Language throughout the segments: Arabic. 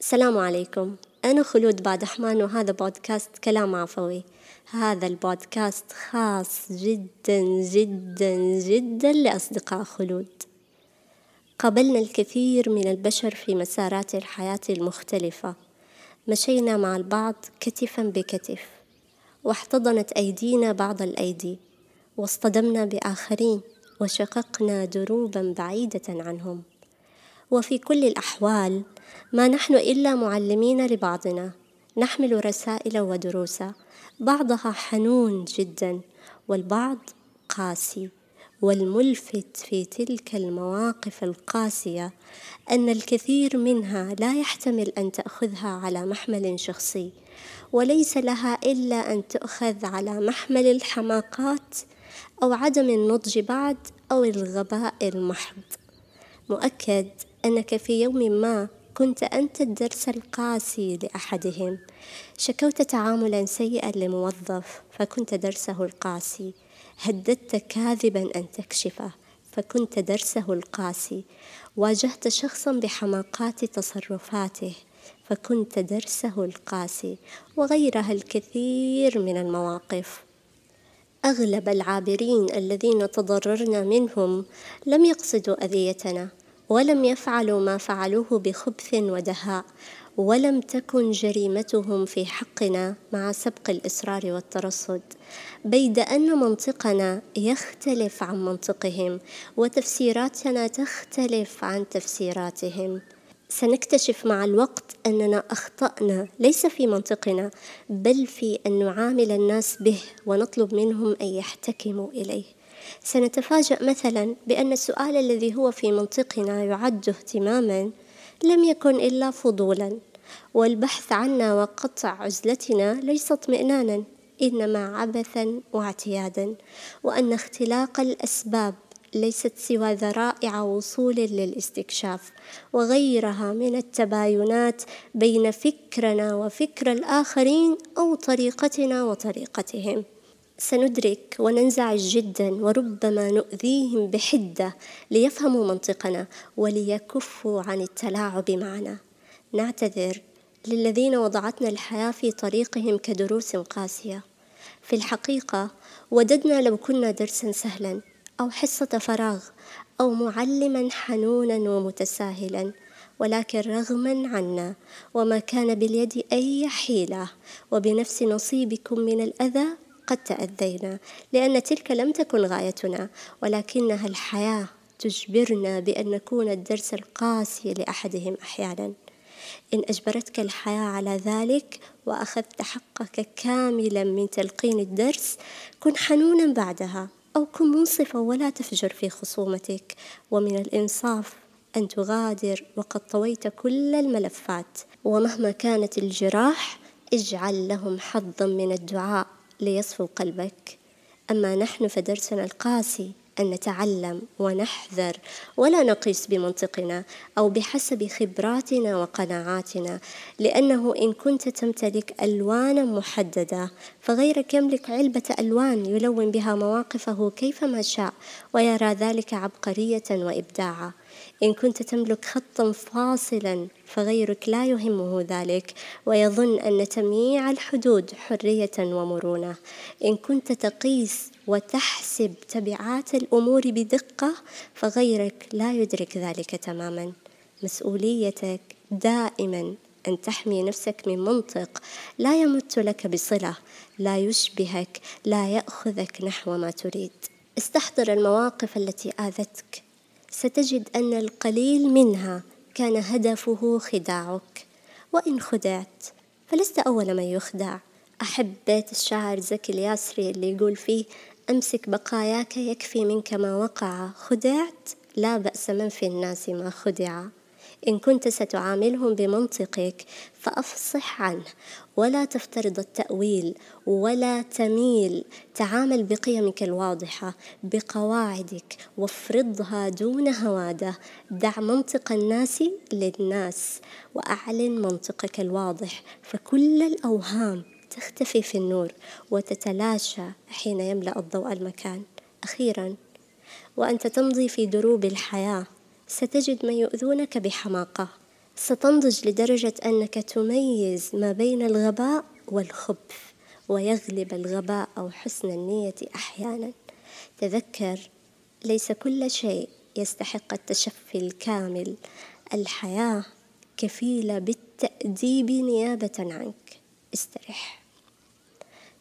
السلام عليكم. أنا خلود بادحمان وهذا بودكاست كلام عفوي. هذا البودكاست خاص جدا جدا جدا لأصدقاء خلود. قابلنا الكثير من البشر في مسارات الحياة المختلفة. مشينا مع البعض كتفا بكتف واحتضنت أيدينا بعض الأيدي واصطدمنا بآخرين وشققنا دروبا بعيدة عنهم. وفي كل الأحوال ما نحن إلا معلمين لبعضنا. نحمل رسائل ودروسا بعضها حنون جدا والبعض قاسي. والملفت في تلك المواقف القاسية أن الكثير منها لا يحتمل أن تأخذها على محمل شخصي وليس لها إلا أن تؤخذ على محمل الحماقات أو عدم النضج بعد أو الغباء المحض. مؤكد أنك في يوم ما كنت أنت الدرس القاسي لأحدهم. شكوت تعاملا سيئا لموظف فكنت درسه القاسي. هددت كاذبا أن تكشفه فكنت درسه القاسي. واجهت شخصا بحماقات تصرفاته فكنت درسه القاسي وغيرها الكثير من المواقف. أغلب العابرين الذين تضررنا منهم لم يقصدوا أذيتنا. ولم يفعلوا ما فعلوه بخبث ودهاء ولم تكن جريمتهم في حقنا مع سبق الإصرار والترصد. بيد أن منطقنا يختلف عن منطقهم وتفسيراتنا تختلف عن تفسيراتهم. سنكتشف مع الوقت أننا أخطأنا ليس في منطقنا بل في أن نعامل الناس به ونطلب منهم أن يحتكموا إليه. سنتفاجأ مثلا بأن السؤال الذي هو في منطقنا يعد اهتماما لم يكن إلا فضولا والبحث عنا وقطع عزلتنا ليس اطمئنانا إنما عبثا واعتيادا وأن اختلاق الأسباب ليست سوى ذرائع وصول للاستكشاف وغيرها من التباينات بين فكرنا وفكر الآخرين أو طريقتنا وطريقتهم. سندرك وننزعج جدا وربما نؤذيهم بحدة ليفهموا منطقنا وليكفوا عن التلاعب معنا. نعتذر للذين وضعتنا الحياة في طريقهم كدروس قاسية. في الحقيقة وددنا لو كنا درسا سهلا أو حصة فراغ أو معلما حنونا ومتساهلا ولكن رغما عنا وما كان باليد أي حيلة وبنفس نصيبكم من الأذى قد تأذينا لأن تلك لم تكن غايتنا ولكنها الحياة تجبرنا بأن نكون الدرس القاسي لأحدهم أحيانا. إن أجبرتك الحياة على ذلك وأخذت حقك كاملا من تلقين الدرس كن حنونا بعدها أو كن منصفا ولا تفجر في خصومتك. ومن الإنصاف أن تغادر وقد طويت كل الملفات ومهما كانت الجراح اجعل لهم حظا من الدعاء. ليصفو قلبك. أما نحن فدرسنا القاسي أن نتعلم ونحذر ولا نقيس بمنطقنا أو بحسب خبراتنا وقناعاتنا لأنه إن كنت تمتلك ألوانا محددة فغيرك يملك علبة ألوان يلون بها مواقفه كيفما شاء ويرى ذلك عبقرية وإبداعا. إن كنت تملك خطا فاصلا فغيرك لا يهمه ذلك ويظن أن تمييع الحدود حرية ومرونة. إن كنت تقيس وتحسب تبعات الأمور بدقة فغيرك لا يدرك ذلك تماما. مسؤوليتك دائما أن تحمي نفسك من منطق لا يمت لك بصلة لا يشبهك لا يأخذك نحو ما تريد. استحضر المواقف التي آذتك. ستجد أن القليل منها كان هدفه خداعك. وإن خدعت فلست أول من يخدع. أحب بيت الشاعر زكي الياسري اللي يقول فيه أمسك بقاياك يكفي منك ما وقع. خدعت لا بأس من في الناس ما خدع. إن كنت ستعاملهم بمنطقك فأفصح عنه. ولا تفترض التأويل ولا تميل. تعامل بقيمك الواضحة بقواعدك وافرضها دون هوادة. دع منطق الناس للناس وأعلن منطقك الواضح. فكل الأوهام تختفي في النور وتتلاشى حين يملأ الضوء المكان. أخيرا وأنت تمضي في دروب الحياة. ستجد من يؤذونك بحماقة. ستنضج لدرجة أنك تميز ما بين الغباء والخبث ويغلب الغباء أو حسن النية أحيانا. تذكر ليس كل شيء يستحق التشفي الكامل. الحياة كفيلة بالتأديب نيابة عنك. استرح.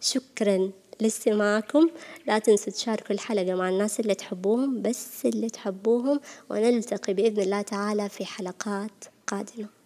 شكرا. لاستماعكم لا تنسوا تشاركوا الحلقة مع الناس اللي تحبوهم بس اللي تحبوهم ونلتقي بإذن الله تعالى في حلقات قادمة.